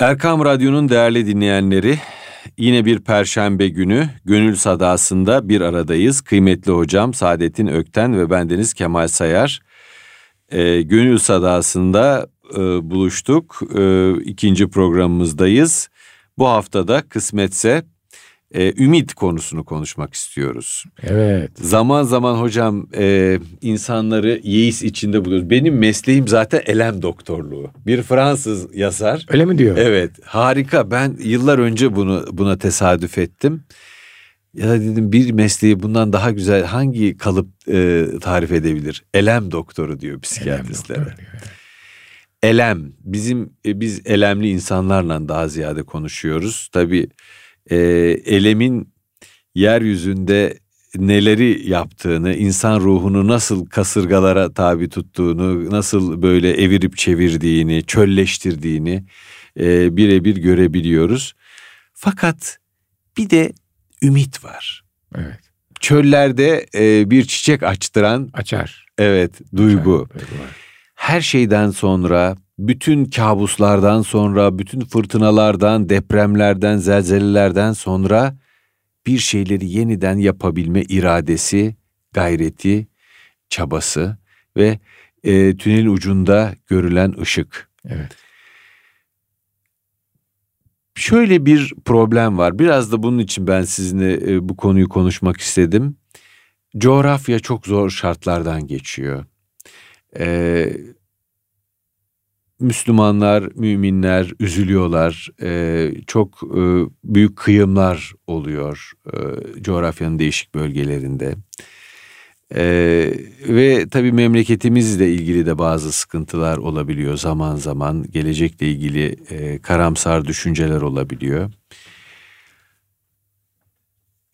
Erkam Radyo'nun değerli dinleyenleri, yine bir perşembe günü Gönül Sadası'nda bir aradayız. Kıymetli hocam Saadettin Ökten ve bendeniz Kemal Sayar. E, Gönül Sadası'nda e, buluştuk. E, ikinci programımızdayız. Bu haftada kısmetse e, ümit konusunu konuşmak istiyoruz. Evet. Zaman zaman hocam e, insanları yeis içinde buluyoruz. Benim mesleğim zaten elem doktorluğu. Bir Fransız yazar. Öyle mi diyor? Evet harika ben yıllar önce bunu buna tesadüf ettim. Ya dedim bir mesleği bundan daha güzel hangi kalıp e, tarif edebilir? Elem doktoru diyor psikiyatristler. Elem doktoru diyor. Elem bizim e, biz elemli insanlarla daha ziyade konuşuyoruz. Tabii e, elemin yeryüzünde neleri yaptığını, insan ruhunu nasıl kasırgalara tabi tuttuğunu, nasıl böyle evirip çevirdiğini, çölleştirdiğini e, birebir görebiliyoruz. Fakat bir de ümit var. Evet. Çöllerde e, bir çiçek açtıran, Açar. evet, duygu. Açar, duygu var. Her şeyden sonra, bütün kabuslardan sonra, bütün fırtınalardan, depremlerden, zelzelelerden sonra bir şeyleri yeniden yapabilme iradesi, gayreti, çabası ve e, tünel ucunda görülen ışık. Evet. Şöyle bir problem var. Biraz da bunun için ben sizinle e, bu konuyu konuşmak istedim. Coğrafya çok zor şartlardan geçiyor. Ee, Müslümanlar, müminler üzülüyorlar. Ee, çok e, büyük kıyımlar oluyor e, coğrafyanın değişik bölgelerinde. Ee, ve tabii memleketimizle ilgili de bazı sıkıntılar olabiliyor zaman zaman. Gelecekle ilgili e, karamsar düşünceler olabiliyor.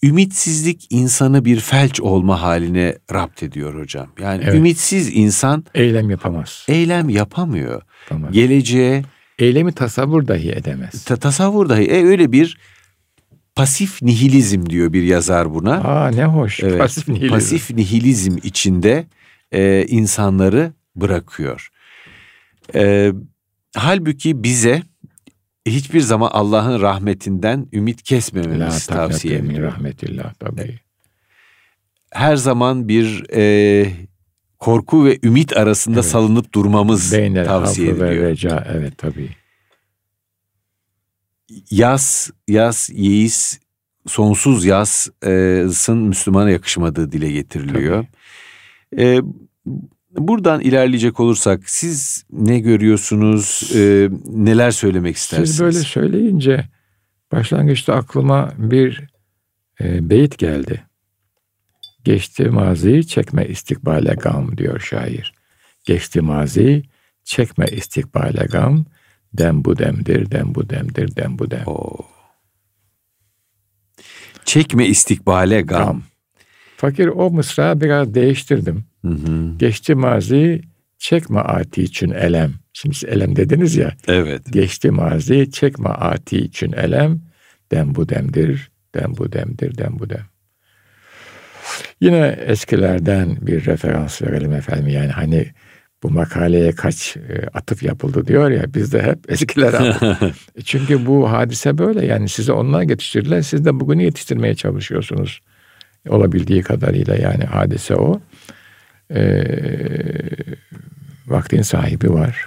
Ümitsizlik insanı bir felç olma haline rapt ediyor hocam. Yani Evet. ümitsiz insan Eylem yapamaz. eylem yapamıyor. yapamaz. Geleceğe Eylemi tasavvur dahi edemez. ta- tasavvur dahi e, öyle bir pasif nihilizm diyor bir yazar buna. Aa ne hoş. Evet, Pasif nihilizm. pasif nihilizm içinde e, insanları bırakıyor. E, halbuki bize hiçbir zaman Allah'ın rahmetinden ümit La kesmememizi tavsiye ediyor. rahmetillah tabii. Her zaman bir e, korku ve ümit arasında Evet. salınıp durmamız Beynel tavsiye hafı ve ediliyor. reca. Evet tabii. Yas, yas, yeis, sonsuz yasın Müslümana yakışmadığı dile getiriliyor. E, buradan ilerleyecek olursak siz ne görüyorsunuz, e, neler söylemek istersiniz? Siz böyle söyleyince başlangıçta aklıma bir e, beyit geldi. Geçti maziyi çekme istikbale gam diyor şair. Geçti mazi çekme istikbale gam. Dem bu demdir, dem bu demdir, dem bu dem. Oo. Çekme istikbale gam. Gam. Fakir o mısra biraz değiştirdim. Hı hı. Geçti mazi çekme ati için elem. Şimdi siz elem dediniz ya. Evet. Geçti mazi çekme ati için elem. Dem bu demdir, dem bu demdir, dem bu dem. Yine eskilerden bir referans verelim efendim. Yani hani bu makaleye kaç e, atıf yapıldı diyor ya biz de hep eskilere Çünkü bu hadise böyle yani size onlar yetiştirdiler siz de bugünü yetiştirmeye çalışıyorsunuz. Olabildiği kadarıyla yani hadise o. Ee, vaktin sahibi var.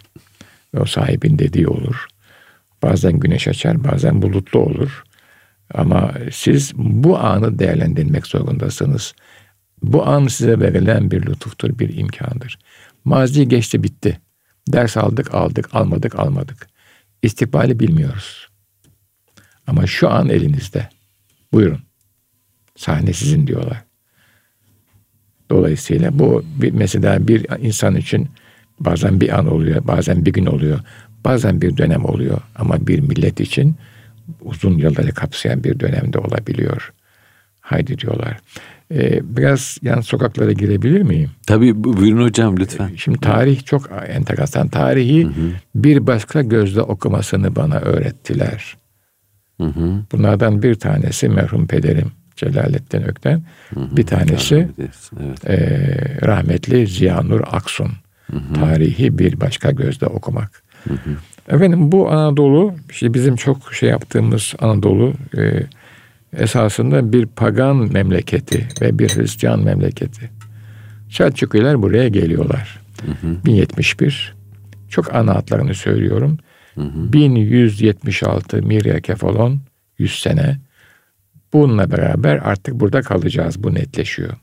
Ve o sahibin dediği olur. Bazen güneş açar bazen bulutlu olur. Ama siz bu anı değerlendirmek zorundasınız. Bu an size verilen bir lütuftur, bir imkandır. Mazi geçti bitti. Ders aldık aldık, almadık almadık. İstikbali bilmiyoruz. Ama şu an elinizde. Buyurun. Sahne sizin diyorlar. Dolayısıyla bu bir, mesela bir insan için bazen bir an oluyor, bazen bir gün oluyor, bazen bir dönem oluyor. Ama bir millet için uzun yılları kapsayan bir dönemde olabiliyor. Haydi diyorlar. Ee, biraz yan sokaklara girebilir miyim? Tabii bu- buyurun hocam lütfen. Şimdi tarih çok enteresan. Tarihi bir başka gözle okumasını bana öğrettiler. Hı hı. Bunlardan bir tanesi merhum pederim Celalettin Ökten. Bir tanesi Evet. e, rahmetli Ziyanur Aksun. Tarihi bir başka gözle okumak. Efendim bu Anadolu, işte bizim çok şey yaptığımız Anadolu e, esasında bir pagan memleketi ve bir Hristiyan memleketi. Selçuklular buraya geliyorlar. Hı hı. 1071. Çok ana hatlarını söylüyorum. Hı hı. 1176 Mirya Kefalon 100 sene. Bununla beraber artık burada kalacağız. Bu netleşiyor.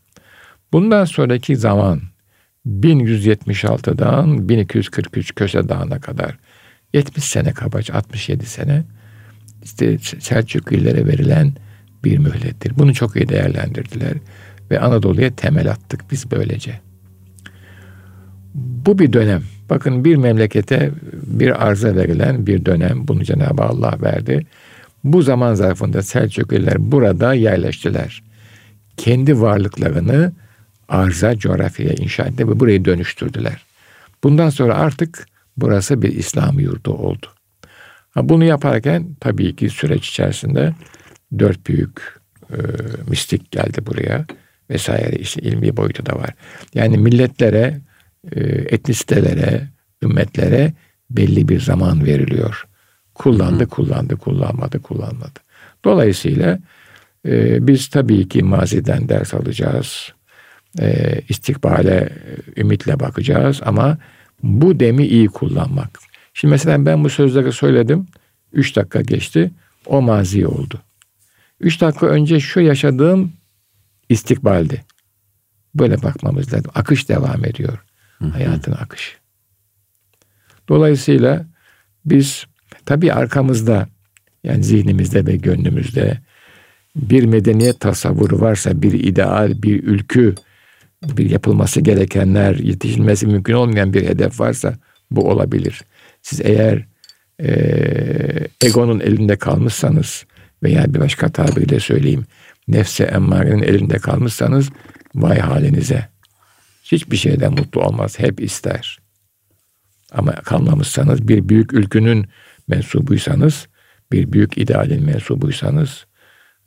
Bundan sonraki zaman 1176'dan 1243 Köse Dağı'na kadar 70 sene kabaca 67 sene işte Selçuklilere verilen bir mühlettir. Bunu çok iyi değerlendirdiler ve Anadolu'ya temel attık biz böylece. Bu bir dönem. Bakın bir memlekete bir arza verilen bir dönem. Bunu Cenab-ı Allah verdi. Bu zaman zarfında Selçuklular burada yerleştiler. Kendi varlıklarını arza coğrafyaya inşa etti ve burayı dönüştürdüler. Bundan sonra artık burası bir İslam yurdu oldu. bunu yaparken tabii ki süreç içerisinde dört büyük e, mistik geldi buraya vesaire işte ilmi boyutu da var. Yani milletlere, e, etnisitelere, ümmetlere belli bir zaman veriliyor. Kullandı, Hı. kullandı, kullanmadı, kullanmadı. Dolayısıyla e, biz tabii ki maziden ders alacağız. E, istikbale ümitle bakacağız ama bu demi iyi kullanmak. Şimdi mesela ben bu sözleri söyledim. Üç dakika geçti. O mazi oldu. Üç dakika önce şu yaşadığım istikbaldi. Böyle bakmamız lazım. Akış devam ediyor. Hı hı. Hayatın akışı. Dolayısıyla biz tabii arkamızda yani zihnimizde ve gönlümüzde bir medeniyet tasavvuru varsa, bir ideal, bir ülkü, bir yapılması gerekenler, yetişilmesi mümkün olmayan bir hedef varsa bu olabilir. Siz eğer e, egonun elinde kalmışsanız veya bir başka tabirle söyleyeyim, nefse emmarenin elinde kalmışsanız vay halinize. Hiçbir şeyden mutlu olmaz, hep ister. Ama kalmamışsanız bir büyük ülkünün mensubuysanız, bir büyük idealin mensubuysanız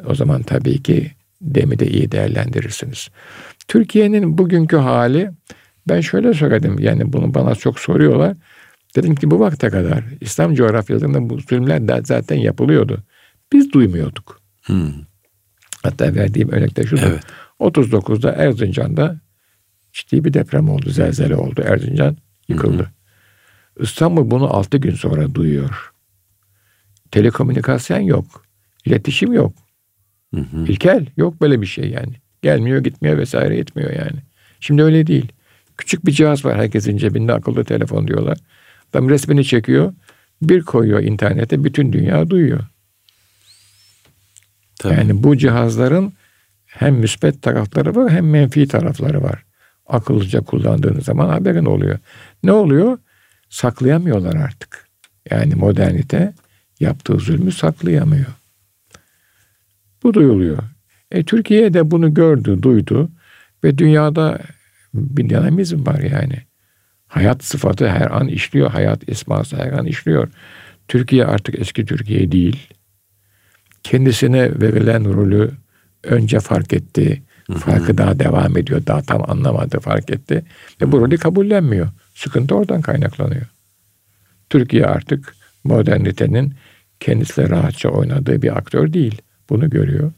o zaman tabii ki demi de iyi değerlendirirsiniz. Türkiye'nin bugünkü hali ben şöyle söyledim yani bunu bana çok soruyorlar. Dedim ki bu vakte kadar İslam coğrafyalarında bu zulümler de zaten yapılıyordu. Biz duymuyorduk. Hmm. Hatta verdiğim örnekte şudur. Evet. 39'da Erzincan'da ciddi bir deprem oldu, zelzele oldu. Erzincan yıkıldı. Hı hı. İstanbul bunu 6 gün sonra duyuyor. Telekomünikasyon yok. iletişim yok. Hı hı. İlkel yok böyle bir şey yani. Gelmiyor gitmiyor vesaire yetmiyor yani. Şimdi öyle değil. Küçük bir cihaz var herkesin cebinde akıllı telefon diyorlar. Adam resmini çekiyor. Bir koyuyor internete bütün dünya duyuyor. Tabii. Yani bu cihazların hem müspet tarafları var hem menfi tarafları var. Akıllıca kullandığınız zaman haberin oluyor. Ne oluyor? Saklayamıyorlar artık. Yani modernite yaptığı zulmü saklayamıyor. Bu duyuluyor. E, Türkiye de bunu gördü, duydu ve dünyada bir dinamizm var yani. Hayat sıfatı her an işliyor, hayat esması her an işliyor. Türkiye artık eski Türkiye değil. Kendisine verilen rolü önce fark etti. Farkı daha devam ediyor. Daha tam anlamadı, fark etti. Ve bu rolü kabullenmiyor. Sıkıntı oradan kaynaklanıyor. Türkiye artık modernitenin kendisiyle rahatça oynadığı bir aktör değil. Bunu görüyor.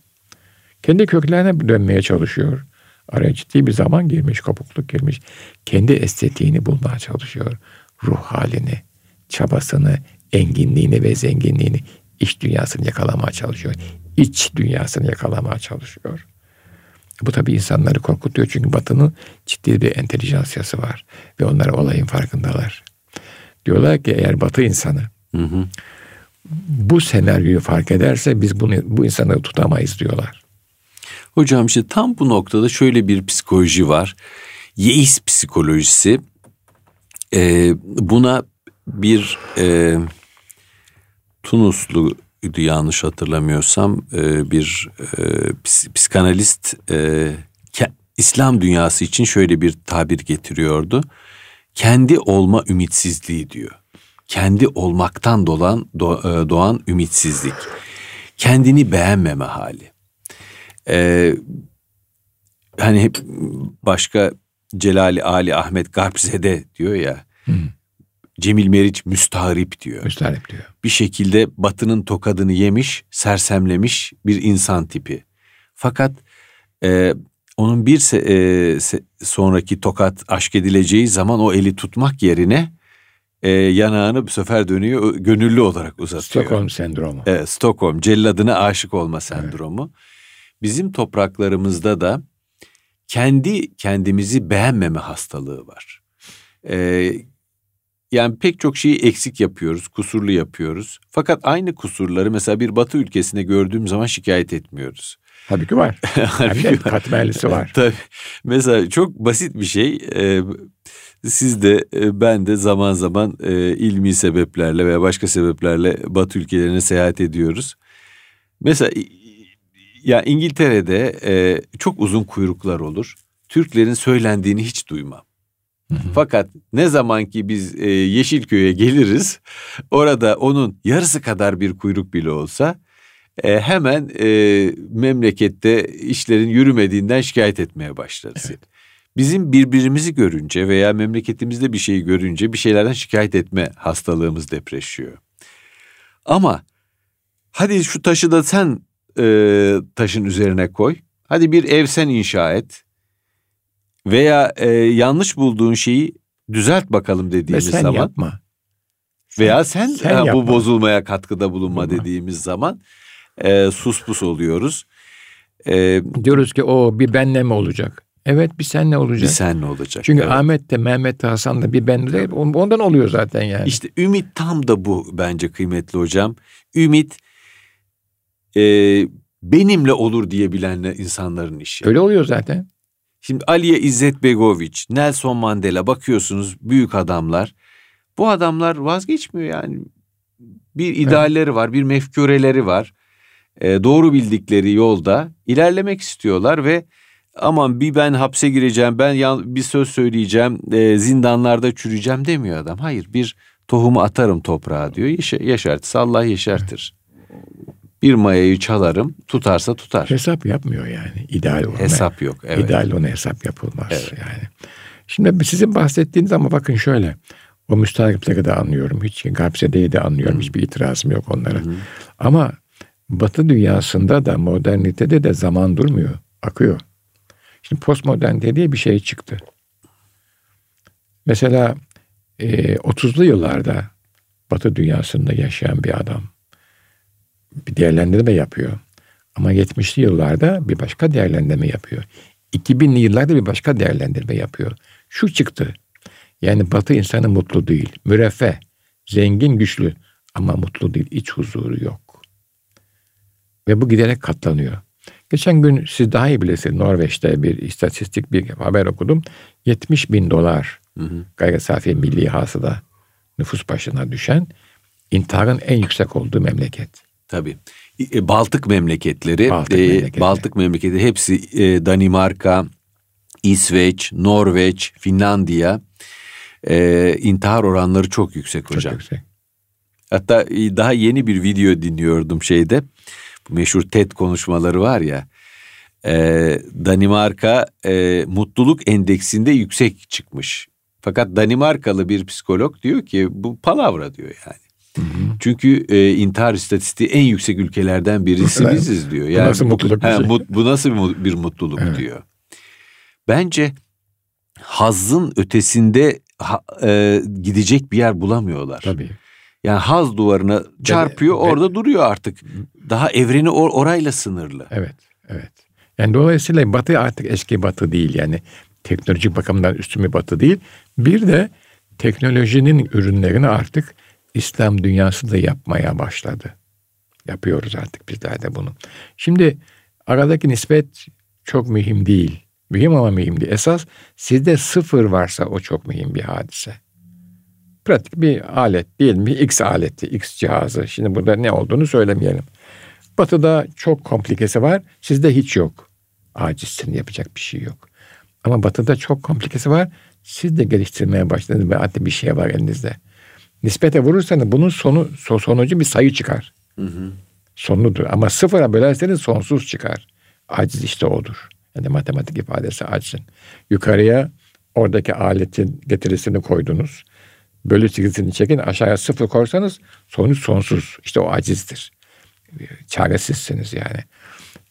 Kendi köklerine dönmeye çalışıyor. Araya ciddi bir zaman girmiş, kopukluk girmiş. Kendi estetiğini bulmaya çalışıyor. Ruh halini, çabasını, enginliğini ve zenginliğini, iç dünyasını yakalamaya çalışıyor. İç dünyasını yakalamaya çalışıyor. Bu tabii insanları korkutuyor çünkü Batı'nın ciddi bir entelijansiyası var. Ve onlar olayın farkındalar. Diyorlar ki eğer Batı insanı hı hı. bu senaryoyu fark ederse biz bunu bu insanları tutamayız diyorlar. Hocam işte tam bu noktada şöyle bir psikoloji var. Yeis psikolojisi. Ee, buna bir e, Tunuslu yanlış hatırlamıyorsam e, bir e, psikanalist e, İslam dünyası için şöyle bir tabir getiriyordu. Kendi olma ümitsizliği diyor. Kendi olmaktan dolan doğan ümitsizlik. Kendini beğenmeme hali. Ee, hani hep başka Celali Ali Ahmet Garpzede diyor ya. Hmm. Cemil Meriç müstahrip diyor. Müstahrip diyor. Bir şekilde batının tokadını yemiş, sersemlemiş bir insan tipi. Fakat e, onun bir se, e, se, sonraki tokat aşk edileceği zaman o eli tutmak yerine e, yanağını bu sefer dönüyor gönüllü olarak uzatıyor. Stockholm sendromu. Evet, Stockholm celladına aşık olma sendromu. Evet. Bizim topraklarımızda da kendi kendimizi beğenmeme hastalığı var. Ee, yani pek çok şeyi eksik yapıyoruz, kusurlu yapıyoruz. Fakat aynı kusurları mesela bir batı ülkesinde gördüğüm zaman şikayet etmiyoruz. Tabii ki var. Tabii ki katmerlisi var. Tabii. Mesela çok basit bir şey. Ee, siz de e, ben de zaman zaman e, ilmi sebeplerle veya başka sebeplerle Batı ülkelerine seyahat ediyoruz. Mesela ya İngiltere'de e, çok uzun kuyruklar olur. Türklerin söylendiğini hiç duymam. Fakat ne zaman ki biz e, Yeşilköy'e geliriz, orada onun yarısı kadar bir kuyruk bile olsa e, hemen e, memlekette işlerin yürümediğinden şikayet etmeye başlarız. Evet. Bizim birbirimizi görünce veya memleketimizde bir şeyi görünce bir şeylerden şikayet etme hastalığımız depreşiyor. Ama hadi şu taşı da sen e, taşın üzerine koy. Hadi bir ev sen inşa et. Veya e, yanlış bulduğun şeyi düzelt bakalım dediğimiz Ve sen zaman. yapma. Veya sen, sen ha, bu bozulmaya katkıda bulunma Bulma. dediğimiz zaman e, sus pus oluyoruz. E, Diyoruz ki o bir benle mi olacak? Evet bir sen ne olacak? Bir sen ne olacak? Çünkü evet. Ahmet de Mehmet de Hasan da bir ben de ondan oluyor zaten yani. İşte ümit tam da bu bence kıymetli hocam. Ümit e, benimle olur diyebilen insanların işi. Öyle oluyor zaten. Şimdi Aliye İzzet Begoviç, Nelson Mandela bakıyorsunuz büyük adamlar. Bu adamlar vazgeçmiyor yani. Bir idealleri evet. var, bir mefkureleri var. E, doğru bildikleri yolda ilerlemek istiyorlar ve aman bir ben hapse gireceğim, ben bir söz söyleyeceğim, e, zindanlarda çürüyeceğim demiyor adam. Hayır bir tohumu atarım toprağa diyor. Yaş yeşertirse Allah yeşertir. Bir mayayı çalarım, tutarsa tutar. Hesap yapmıyor yani. ideal olan. Hesap yok. Evet. İdeal ona hesap yapılmaz evet. yani. Şimdi sizin bahsettiğiniz ama bakın şöyle. O müstahripleri de anlıyorum. Hiç Gapsede'yi de anlıyorum. Hı. Hiçbir itirazım yok onlara. Hı. Ama Batı dünyasında da modernitede de zaman durmuyor. Akıyor. Şimdi postmodernite diye bir şey çıktı. Mesela e, 30'lu yıllarda Batı dünyasında yaşayan bir adam bir değerlendirme yapıyor. Ama 70'li yıllarda bir başka değerlendirme yapıyor. 2000'li yıllarda bir başka değerlendirme yapıyor. Şu çıktı. Yani Batı insanı mutlu değil. Müreffeh, zengin, güçlü ama mutlu değil. İç huzuru yok. Ve bu giderek katlanıyor. Geçen gün siz daha iyi bilirsiniz Norveç'te bir istatistik bir haber okudum. 70 bin dolar hı hı. gayri safi milli hasıda nüfus başına düşen intiharın en yüksek olduğu memleket. Tabii. E, Baltık memleketleri, Baltık, e, memleketleri. Baltık memleketleri hepsi e, Danimarka, İsveç, Norveç, Finlandiya e, intihar oranları çok yüksek hocam. Çok yüksek. Hatta e, daha yeni bir video dinliyordum şeyde meşhur TED konuşmaları var ya. E, Danimarka e, mutluluk endeksinde yüksek çıkmış. Fakat Danimarkalı bir psikolog diyor ki bu palavra diyor yani. Hı hı. Çünkü e, intihar istatistiği en yüksek ülkelerden birisi evet. biziz diyor. Yani bu nasıl mutluluk? He, mut, bu nasıl bir, bir mutluluk evet. diyor. Bence hazın ötesinde ha, e, gidecek bir yer bulamıyorlar. Tabii. Yani haz duvarına çarpıyor ben, orada ben, duruyor artık. Daha evreni or, orayla sınırlı. Evet, evet. Yani dolayısıyla batı artık eski batı değil yani teknolojik bakımdan üstün bir batı değil. Bir de teknolojinin ürünlerini artık İslam dünyası da yapmaya başladı. Yapıyoruz artık bizler de bunu. Şimdi aradaki nispet çok mühim değil. Mühim ama mühim değil. Esas sizde sıfır varsa o çok mühim bir hadise pratik bir alet diyelim bir X aleti, X cihazı. Şimdi burada ne olduğunu söylemeyelim. Batı'da çok komplikesi var, sizde hiç yok. Acizsin, yapacak bir şey yok. Ama Batı'da çok komplikesi var, siz de geliştirmeye başladınız ve hatta bir şey var elinizde. Nispete vurursanız bunun sonu sonucu bir sayı çıkar. Hı hı. Sonludur. Ama sıfıra bölerseniz sonsuz çıkar. Aciz işte odur. Yani matematik ifadesi acizin. Yukarıya oradaki aletin getirisini koydunuz Bölü çizgisini çekin aşağıya sıfır korsanız sonuç sonsuz. İşte o acizdir. Çaresizsiniz yani.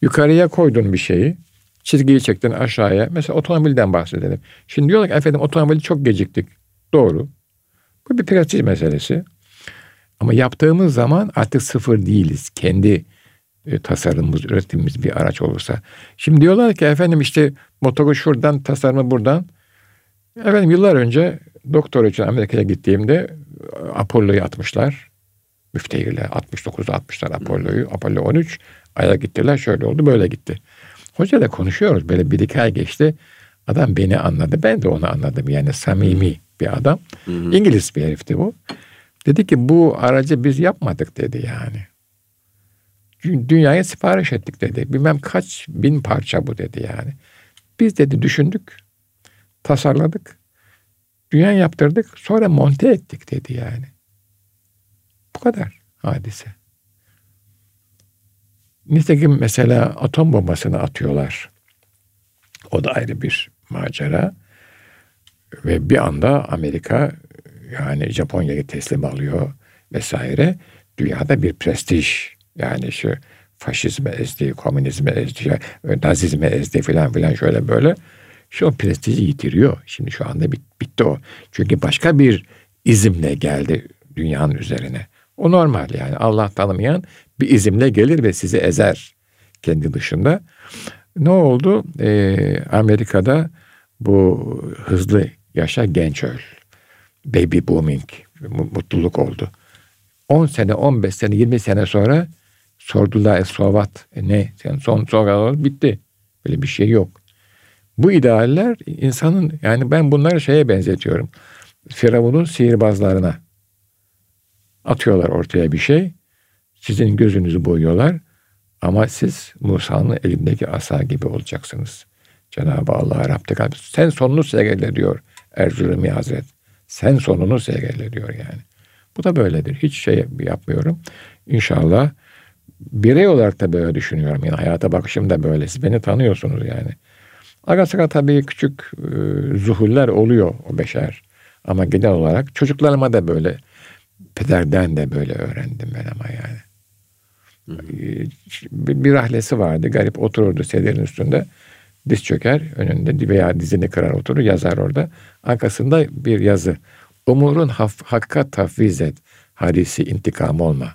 Yukarıya koydun bir şeyi. Çizgiyi çektin aşağıya. Mesela otomobilden bahsedelim. Şimdi diyorlar ki efendim otomobili çok geciktik. Doğru. Bu bir prestij meselesi. Ama yaptığımız zaman artık sıfır değiliz. Kendi e, tasarımımız, üretimimiz bir araç olursa. Şimdi diyorlar ki efendim işte motoru şuradan, tasarımı buradan. Efendim yıllar önce doktor için Amerika'ya gittiğimde e, Apollo'yu atmışlar. Müftehirle 69'da atmışlar Apollo'yu. Apollo 13 Ay'a gittiler şöyle oldu böyle gitti. Hocayla konuşuyoruz böyle bir iki ay geçti. Adam beni anladı ben de onu anladım yani samimi bir adam. Hı hı. İngiliz bir herifti bu. Dedi ki bu aracı biz yapmadık dedi yani. Dünyaya sipariş ettik dedi. Bilmem kaç bin parça bu dedi yani. Biz dedi düşündük, tasarladık, dünya yaptırdık, sonra monte ettik dedi yani. Bu kadar hadise. Nitekim mesela atom bombasını atıyorlar. O da ayrı bir macera. Ve bir anda Amerika yani Japonya'yı teslim alıyor vesaire. Dünyada bir prestij yani şu faşizme ezdi, komünizme ezdi, nazizme ezdi filan filan şöyle böyle. Şu o prestiji yitiriyor. Şimdi şu anda bit, bitti o. Çünkü başka bir izimle geldi dünyanın üzerine. O normal yani Allah tanımayan bir izimle gelir ve sizi ezer kendi dışında. Ne oldu? Ee, Amerika'da bu hızlı yaşa genç öl. Baby booming mutluluk oldu. 10 sene, 15 sene, 20 sene sonra sordular e, Sovat e, ne? Yani son sonra bitti. Böyle bir şey yok. Bu idealler insanın yani ben bunları şeye benzetiyorum. Firavun'un sihirbazlarına atıyorlar ortaya bir şey. Sizin gözünüzü boyuyorlar. Ama siz Musa'nın elindeki asa gibi olacaksınız. Cenab-ı Allah Rab'de kalbi. Sen sonunu seyrede diyor Erzurumi Hazret. Sen sonunu seyrede diyor yani. Bu da böyledir. Hiç şey yapmıyorum. İnşallah birey olarak da böyle düşünüyorum. Yani hayata bakışım da böyle. Siz beni tanıyorsunuz yani. Ara sıra tabii küçük e, zuhuller oluyor o beşer. Ama genel olarak çocuklarıma da böyle pederden de böyle öğrendim ben ama yani. Bir, bir rahlesi vardı. Garip otururdu sedirin üstünde. Diz çöker önünde veya dizini kırar oturur yazar orada. Arkasında bir yazı. Umurun haf, hakka tafviz et. Harisi intikam olma.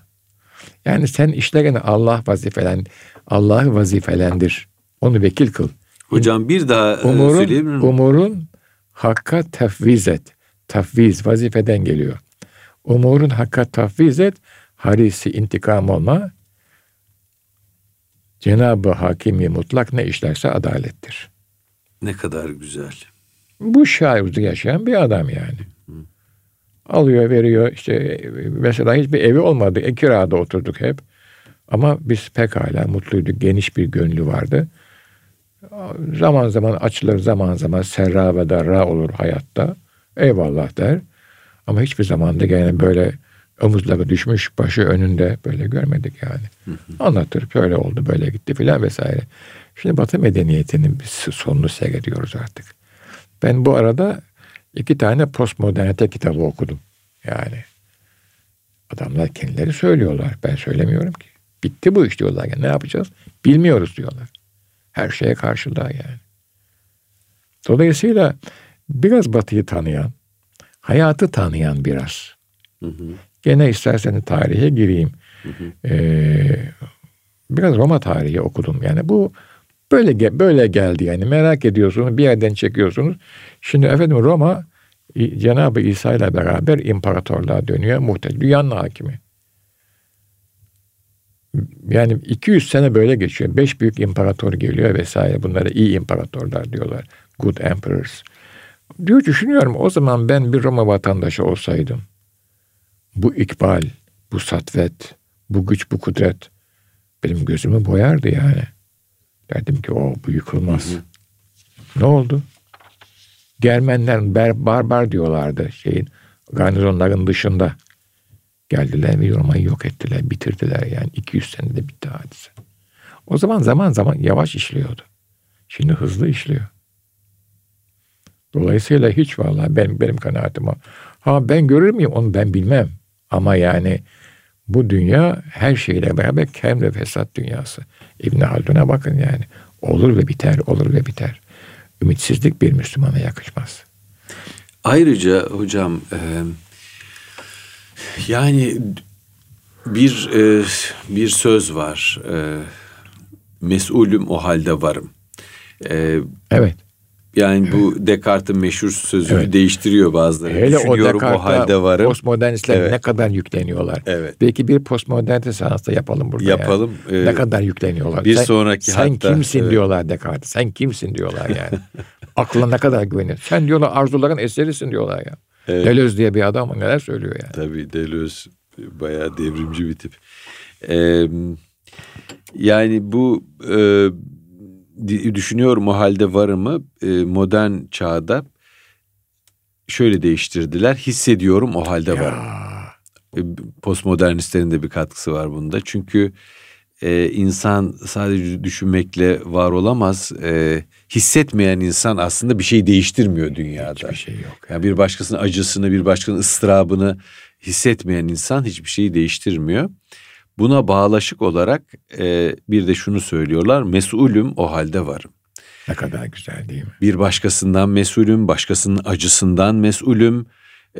Yani sen işlerini Allah vazifelen, Allah'ı vazifelendir. Onu vekil kıl. Hocam bir daha e, umurun, söyleyebilir miyim? Umurun hakka tafviz et. Tafviz vazifeden geliyor. Umurun hakka tafviz et. Harisi intikam olma. Cenab-ı Hakimi mutlak ne işlerse adalettir. Ne kadar güzel. Bu şairde yaşayan bir adam yani. Alıyor veriyor işte mesela hiçbir evi olmadı. E, kirada oturduk hep. Ama biz pekala mutluyduk. Geniş bir gönlü vardı. Zaman zaman açılır zaman zaman serra ve darra olur hayatta. Eyvallah der. Ama hiçbir zaman da gene böyle omuzları düşmüş başı önünde böyle görmedik yani. Anlatır böyle oldu böyle gitti filan vesaire. Şimdi Batı medeniyetinin bir sonunu seyrediyoruz artık. Ben bu arada iki tane postmodernite kitabı okudum. Yani adamlar kendileri söylüyorlar. Ben söylemiyorum ki. Bitti bu iş diyorlar. Yani ne yapacağız? Bilmiyoruz diyorlar. Her şeye karşılar yani. Dolayısıyla biraz Batı'yı tanıyan, hayatı tanıyan biraz. Hı hı. Gene isterseniz tarihe gireyim. Hı hı. Ee, biraz Roma tarihi okudum. Yani bu böyle böyle geldi yani merak ediyorsunuz bir yerden çekiyorsunuz. Şimdi efendim Roma Cenab-ı İsa ile beraber imparatorluğa dönüyor. Muhtemelen dünyanın hakimi. Yani 200 sene böyle geçiyor. Beş büyük imparator geliyor vesaire. Bunlara iyi imparatorlar diyorlar. Good emperors. Diyor düşünüyorum o zaman ben bir Roma vatandaşı olsaydım. Bu ikbal, bu satvet, bu güç, bu kudret benim gözümü boyardı yani. Derdim ki o bu yıkılmaz. Hı hı. Ne oldu? Germenler ber, barbar diyorlardı şeyin garnizonların dışında. Geldiler ve Roma'yı yok ettiler, bitirdiler yani 200 senede bitti hadise. O zaman zaman zaman yavaş işliyordu. Şimdi hızlı işliyor. Dolayısıyla hiç vallahi benim, benim kanaatim o. Ha ben görür müyüm onu ben bilmem. Ama yani bu dünya her şeyle beraber kem ve fesat dünyası. İbn Haldun'a bakın yani. Olur ve biter, olur ve biter. Ümitsizlik bir Müslümana yakışmaz. Ayrıca hocam e, yani bir e, bir söz var. E, mesulüm o halde varım. E, evet. Yani bu Descartes'in meşhur sözünü evet. değiştiriyor bazıları. Hele Düşünüyorum o, o halde varım. Postmodernistler evet. ne kadar yükleniyorlar. Evet. Belki bir postmodernite seansı yapalım burada. Yapalım. Yani. Ee, ne kadar yükleniyorlar. Bir sen, sonraki Sen hatta, kimsin evet. diyorlar Descartes. Sen kimsin diyorlar yani. Aklına ne kadar güveniyor. Sen diyorlar arzuların eserisin diyorlar ya. Evet. Deleuze diye bir adam neler söylüyor yani. Tabii Deleuze bayağı devrimci bir tip. Ee, yani bu e, düşünüyorum o halde varımı e, modern çağda şöyle değiştirdiler. Hissediyorum o halde varım. E, postmodernistlerin de bir katkısı var bunda. Çünkü e, insan sadece düşünmekle var olamaz. E, hissetmeyen insan aslında bir şey değiştirmiyor dünyada. Hiçbir şey yok. Yani bir başkasının acısını, bir başkasının ıstırabını hissetmeyen insan hiçbir şeyi değiştirmiyor. Buna bağlaşık olarak e, bir de şunu söylüyorlar. Mesulüm o halde varım. Ne kadar güzel değil mi? Bir başkasından mesulüm, başkasının acısından mesulüm.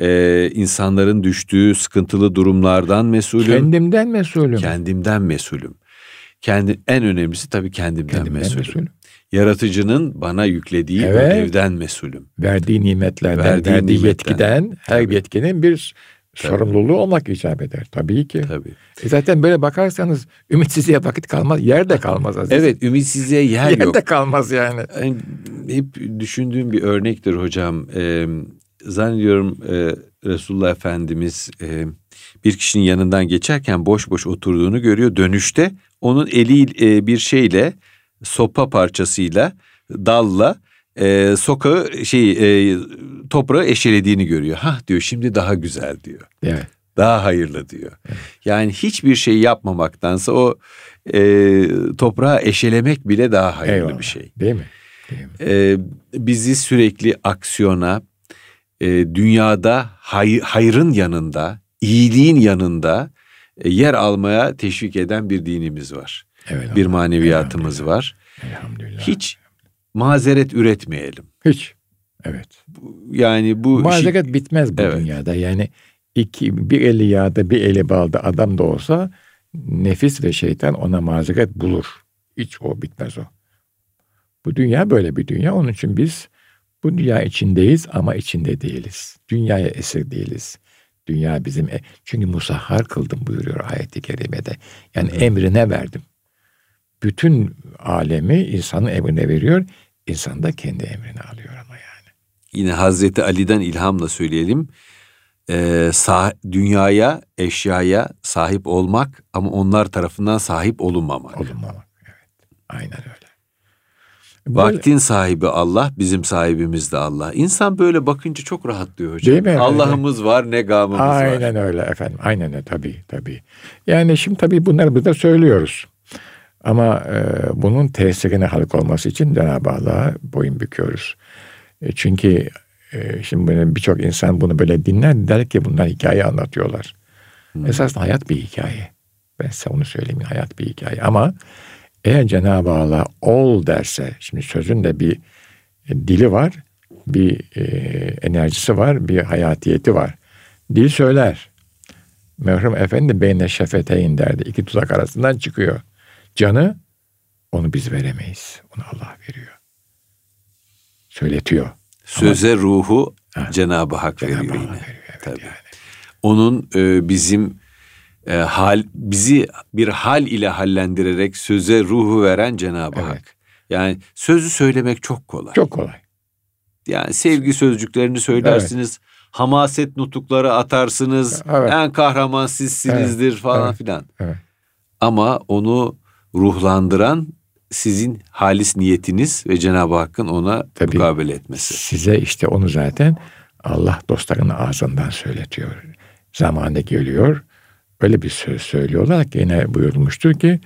Ee, insanların düştüğü sıkıntılı durumlardan mesulüm. Kendimden mesulüm. Kendimden mesulüm. Kendi en önemlisi tabii kendimden, kendimden mesulüm. mesulüm. Yaratıcının bana yüklediği evet. ödevden mesulüm. Verdiği nimetlerden, verdiği, verdiği nimetten. yetkiden, her tabii. yetkinin bir. Sorumluluğu olmak icap eder. Tabii ki. Tabii. E zaten böyle bakarsanız ümitsizliğe vakit kalmaz, yer de kalmaz aziz. Evet, ümitsizliğe yer, yer yok. Yer de kalmaz yani. yani. Hep düşündüğüm bir örnektir hocam. Ee, zannediyorum e, Resulullah Efendimiz e, bir kişinin yanından geçerken boş boş oturduğunu görüyor. Dönüşte onun eli e, bir şeyle, sopa parçasıyla, dalla e, sokağı şey e, toprağı eşelediğini görüyor. Ha diyor şimdi daha güzel diyor. Evet. Daha hayırlı diyor. Evet. Yani hiçbir şey yapmamaktansa o e, toprağı eşelemek bile daha hayırlı Eyvallah. bir şey. Değil mi? Değil mi? E, bizi sürekli aksiyona, e, dünyada hay, hayrın yanında, iyiliğin yanında e, yer almaya teşvik eden bir dinimiz var. Evet, bir maneviyatımız Elhamdülillah. var. Elhamdülillah. Hiç mazeret üretmeyelim. Hiç. Evet. Yani bu mazeret işi... bitmez bu evet. dünyada. Yani iki bir eli yağda bir eli balda adam da olsa nefis ve şeytan ona mazeret bulur. Hiç o bitmez o. Bu dünya böyle bir dünya. Onun için biz bu dünya içindeyiz ama içinde değiliz. Dünyaya esir değiliz. Dünya bizim e çünkü musahhar kıldım buyuruyor ayet-i kerimede. Yani evet. emrine verdim. Bütün alemi insanın emrine veriyor. İnsan da kendi emrine alıyor ama yani. Yine Hazreti Ali'den ilhamla söyleyelim. Ee, sah- dünyaya, eşyaya sahip olmak ama onlar tarafından sahip olunmamak. Olunmamak, evet. Aynen öyle. Böyle... Vaktin sahibi Allah, bizim sahibimiz de Allah. İnsan böyle bakınca çok rahatlıyor hocam. Değil mi? Allah'ımız var, ne gamımız aynen var. Aynen öyle efendim. Aynen öyle tabii tabii. Yani şimdi tabii bunları burada söylüyoruz. Ama e, bunun tesirine halk olması için Cenab-ı Allah'a boyun büküyoruz. E, çünkü e, şimdi birçok insan bunu böyle dinler der ki bunlar hikaye anlatıyorlar. Hmm. Esasında hayat bir hikaye. Ben size onu söyleyeyim hayat bir hikaye. Ama eğer Cenab-ı Allah ol derse, şimdi sözün de bir e, dili var, bir e, enerjisi var, bir hayatiyeti var. Dil söyler. Merhum Efendi beyne şefeteyn derdi. İki tuzak arasından çıkıyor. Canı onu biz veremeyiz. Onu Allah veriyor. Söyletiyor. Söze Ama, ruhu ha, Cenab-ı Hak Cenab-ı veriyor yine. Veriyor, evet Tabii. Yani. Onun e, bizim e, hal bizi bir hal ile hallendirerek söze ruhu veren Cenab-ı evet. Hak. Yani sözü söylemek çok kolay. Çok kolay. Yani sevgi sözcüklerini söylersiniz. Evet. Hamaset nutukları atarsınız. Evet. En kahraman sizsinizdir evet. falan evet. filan. Evet. Ama onu ruhlandıran sizin halis niyetiniz ve Cenab-ı Hakk'ın ona Tabii, mukabele etmesi. Size işte onu zaten Allah dostlarının ağzından söyletiyor. Zamanı geliyor. Öyle bir söz söylüyorlar ki yine buyurulmuştur ki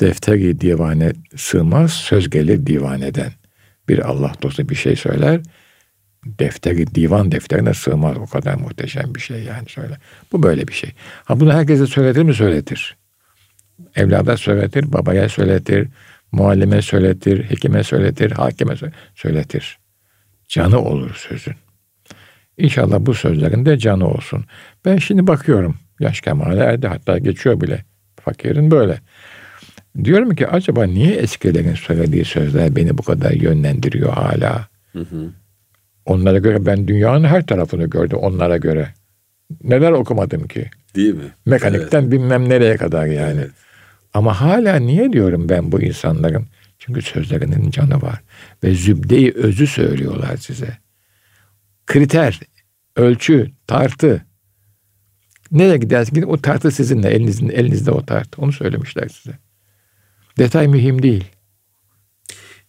defteri divane sığmaz söz gelir divaneden. Bir Allah dostu bir şey söyler defteri, divan defterine sığmaz. O kadar muhteşem bir şey yani söyle. Bu böyle bir şey. Ha bunu herkese söyletir mi? Söyletir. Evlada söyletir, babaya söyletir, muallime söyletir, hekime söyletir, hakime söyletir. Canı olur sözün. İnşallah bu sözlerin de canı olsun. Ben şimdi bakıyorum. Yaş kemale erdi hatta geçiyor bile. Fakirin böyle. Diyorum ki acaba niye eskilerin söylediği sözler beni bu kadar yönlendiriyor hala? Hı hı. Onlara göre ben dünyanın her tarafını gördüm onlara göre. Neler okumadım ki? Değil mi? Mekanikten evet. bilmem nereye kadar yani. Evet. Ama hala niye diyorum ben bu insanların? Çünkü sözlerinin canı var. Ve zübdeyi özü söylüyorlar size. Kriter, ölçü, tartı. Nereye gidersiniz gidin o tartı sizinle. Elinizin, elinizde o tartı. Onu söylemişler size. Detay mühim değil.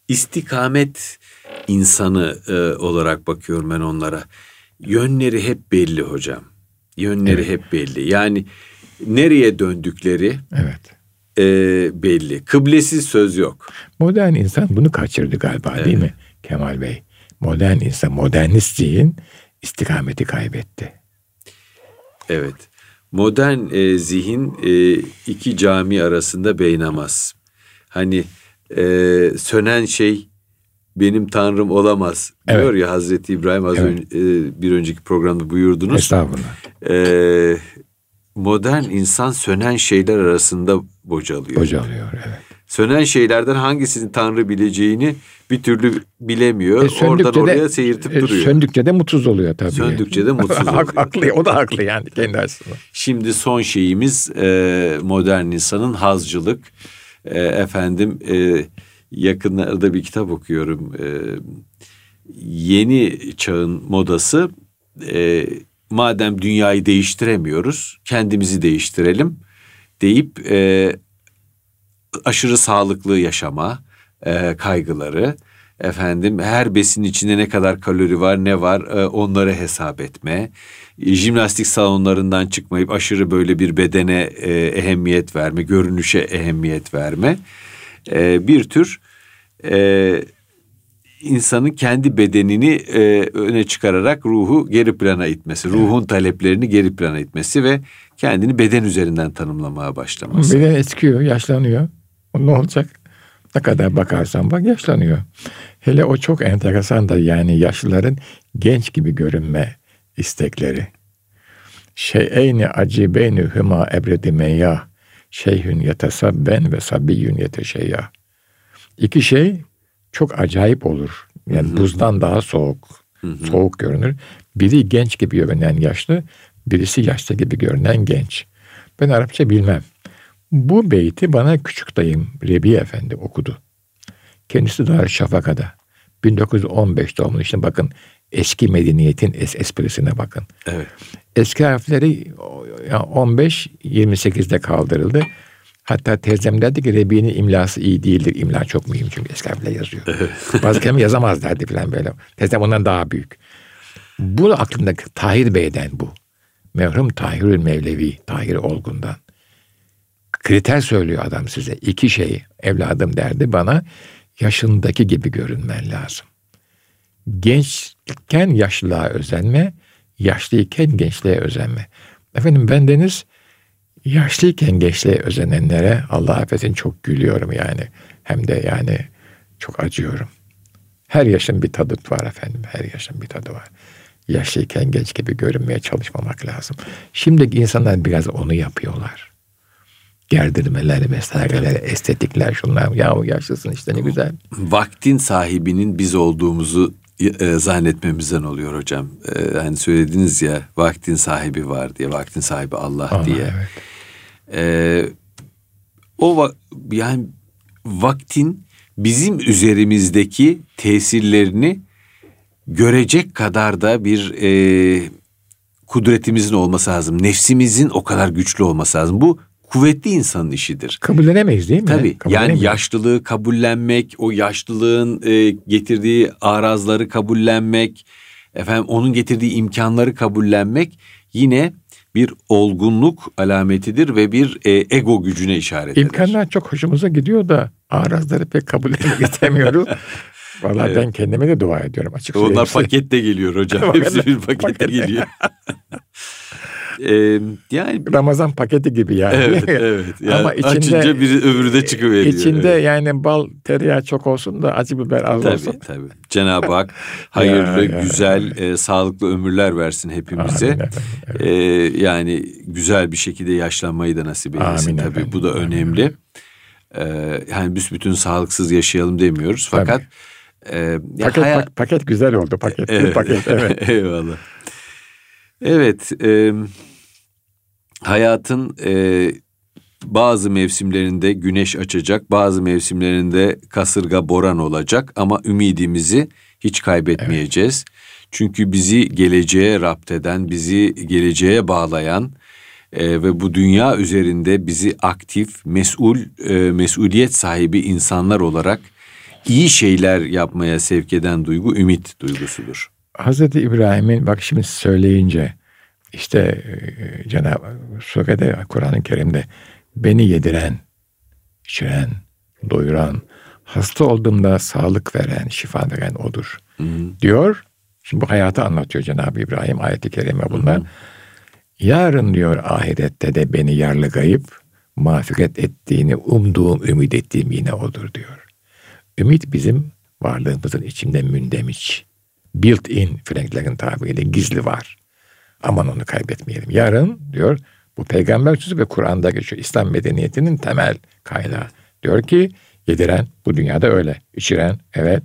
İstikamet insanı e, olarak bakıyorum ben onlara. Yönleri hep belli hocam. Yönleri evet. hep belli. Yani nereye döndükleri evet. E, belli. Kıblesiz söz yok. Modern insan bunu kaçırdı galiba evet. değil mi Kemal Bey? Modern insan, modernist zihin istikameti kaybetti. Evet. Modern e, zihin e, iki cami arasında beynamaz. Hani e, sönen şey benim tanrım olamaz diyor evet. ya Hazreti İbrahim az evet. önce e, bir önceki programda buyurdunuz. Estağfurullah. E, modern insan sönen şeyler arasında bocalıyor. Bocalıyor evet. Sönen şeylerden hangisini Tanrı bileceğini bir türlü bilemiyor. E, Oradan oraya de, seyirtip e, duruyor. Söndükçe de mutsuz oluyor tabii. Söndükçe de mutsuz oluyor. haklı, o da haklı yani kendi açısından. Şimdi son şeyimiz e, modern insanın hazcılık. E, efendim e, yakınlarda bir kitap okuyorum. E, yeni çağın modası e, madem dünyayı değiştiremiyoruz kendimizi değiştirelim deyip e, aşırı sağlıklı yaşama e, kaygıları efendim her besin içinde ne kadar kalori var ne var e, onları hesap etme jimnastik salonlarından çıkmayıp aşırı böyle bir bedene e, ehemmiyet verme görünüşe ehemmiyet verme e, bir tür e, insanın kendi bedenini e, öne çıkararak ruhu geri plana itmesi, ruhun taleplerini geri plana itmesi ve kendini beden üzerinden tanımlamaya başlaması. Beden eskiyor, yaşlanıyor. Ne olacak? Ne kadar bakarsan bak yaşlanıyor. Hele o çok enteresan da yani yaşlıların genç gibi görünme istekleri. Şeyeyni acibeyni hüma ebredi meyyah. Şeyhün yetesabben ve sabiyyün yeteşeyyah. İki şey çok acayip olur. Yani Hı-hı. buzdan daha soğuk. Hı-hı. Soğuk görünür. Biri genç gibi görünen yaşlı, birisi yaşlı gibi görünen genç. Ben Arapça bilmem. Bu beyti bana küçük dayım Rebi Efendi okudu. Kendisi Dar Şafaka'da. 1915 doğumlu işte bakın eski medeniyetin es esprisine bakın. Evet. Eski harfleri 15-28'de kaldırıldı. Hatta teyzem derdi ki Rebi'nin imlası iyi değildir. İmla çok mühim çünkü eski harfle yazıyor. Bazı kelime yazamaz derdi falan böyle. Teyzem ondan daha büyük. Bu aklımdaki Tahir Bey'den bu. Merhum Tahirül Mevlevi, Tahir Olgun'dan. Kriter söylüyor adam size. İki şey evladım derdi bana. Yaşındaki gibi görünmen lazım. Gençken yaşlılığa özenme, yaşlıyken gençliğe özenme. Efendim bendeniz yaşlıyken gençliğe özenenlere Allah affetsin çok gülüyorum yani. Hem de yani çok acıyorum. Her yaşın bir tadı var efendim. Her yaşın bir tadı var. Yaşlıyken genç gibi görünmeye çalışmamak lazım. Şimdiki insanlar biraz onu yapıyorlar. Gerdirmeler vesaireler, estetikler şunlar. Yahu yaşlısın işte ne güzel. Vaktin sahibinin biz olduğumuzu e, zannetmemizden oluyor hocam. E, hani söylediniz ya vaktin sahibi var diye, vaktin sahibi Allah, Allah diye. Evet. E, o yani vaktin bizim üzerimizdeki tesirlerini görecek kadar da bir e, kudretimizin olması lazım. Nefsimizin o kadar güçlü olması lazım. Bu kuvvetli insanın işidir. Kabullenemeyiz değil mi? Tabii. Yani yaşlılığı kabullenmek, o yaşlılığın e, getirdiği arazları kabullenmek, efendim onun getirdiği imkanları kabullenmek yine bir olgunluk alametidir ve bir e, ego gücüne işaret eder. İmkanlar çok hoşumuza gidiyor da arazları pek kabul etmek istemiyoruz. Vallahi evet. ben kendime de dua ediyorum açık Onlar pakette geliyor hocam. Hepsi bir pakette geliyor. Ee, yani Ramazan paketi gibi yani. Evet, evet. Yani Ama içinde açınca biri öbürü de çıkıveriyor. İçinde evet. yani bal, tereyağı çok olsun da acı biber az tabii, olsun. Tabii Cenab-ı Hak hayırlı, ya, güzel. E, sağlıklı ömürler versin hepimize. Amin evet. e, yani güzel bir şekilde yaşlanmayı da nasip eylesin Amin tabii. Efendim, bu da önemli. E, yani büsbütün sağlıksız yaşayalım demiyoruz. Fakat e, paket, hayat... paket güzel oldu paket. Evet, paket evet. Eyvallah. Evet, e, hayatın e, bazı mevsimlerinde güneş açacak, bazı mevsimlerinde kasırga boran olacak ama ümidimizi hiç kaybetmeyeceğiz. Evet. Çünkü bizi geleceğe rapt eden, bizi geleceğe bağlayan e, ve bu dünya üzerinde bizi aktif, mesul, e, mesuliyet sahibi insanlar olarak iyi şeyler yapmaya sevk eden duygu ümit duygusudur. Hazreti İbrahim'in bak şimdi söyleyince işte e, Cenab-ı Surede Kur'an-ı Kerim'de beni yediren, içiren, doyuran, hasta olduğumda sağlık veren, şifa veren odur. Hı hı. Diyor. Şimdi bu hayatı anlatıyor Cenab-ı İbrahim ayeti kerime bunlar. Hı hı. Yarın diyor ahirette de beni yarlıgayıp mağfiret ettiğini umduğum, ümit ettiğim yine odur diyor. Ümit bizim varlığımızın içinde mündemiş built in Franklerin tabiriyle gizli var. Aman onu kaybetmeyelim. Yarın diyor bu peygamber sözü ve Kur'an'da geçiyor. İslam medeniyetinin temel kaynağı. Diyor ki yediren bu dünyada öyle. İçiren evet.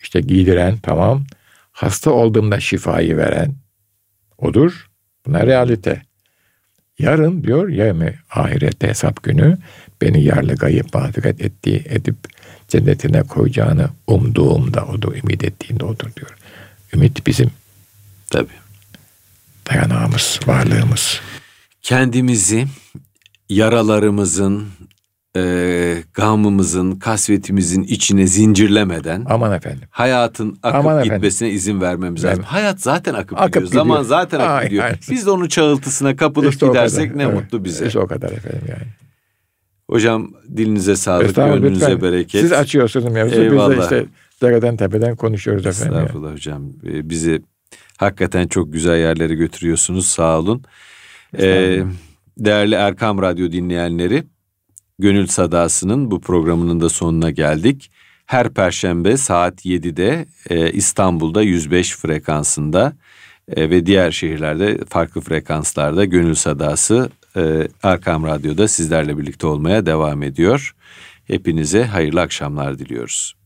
İşte giydiren tamam. Hasta olduğumda şifayı veren odur. Buna realite. Yarın diyor ya mi ahirette hesap günü beni yarlı gayip mağfiret ettiği edip cennetine koyacağını umduğumda odur, ümit ettiğinde odur diyor. Ümit bizim. Tabii. Dayanağımız, varlığımız. Kendimizi yaralarımızın, e, gamımızın, kasvetimizin içine zincirlemeden aman efendim. Hayatın akıp aman gitmesine efendim. izin vermemiz lazım. Evet. Hayat zaten akıp, akıp gidiyor. gidiyor. Zaman zaten akıp Ay, gidiyor. Ay. Biz de onun çağıltısına kapılıp işte gidersek ne evet. mutlu bize. İşte o kadar efendim yani. Hocam dilinize sağlık, gönlünüze lütfen. bereket. Siz açıyorsunuz mevzu. Eyvallah. Biz de işte dereden tepeden konuşuyoruz efendim. Estağfurullah hocam. Ee, bizi hakikaten çok güzel yerlere götürüyorsunuz. Sağ olun. Ee, değerli Erkam Radyo dinleyenleri, Gönül Sadası'nın bu programının da sonuna geldik. Her perşembe saat 7'de e, İstanbul'da 105 frekansında e, ve diğer şehirlerde farklı frekanslarda Gönül Sadası e, Erkam Radyo'da sizlerle birlikte olmaya devam ediyor. Hepinize hayırlı akşamlar diliyoruz.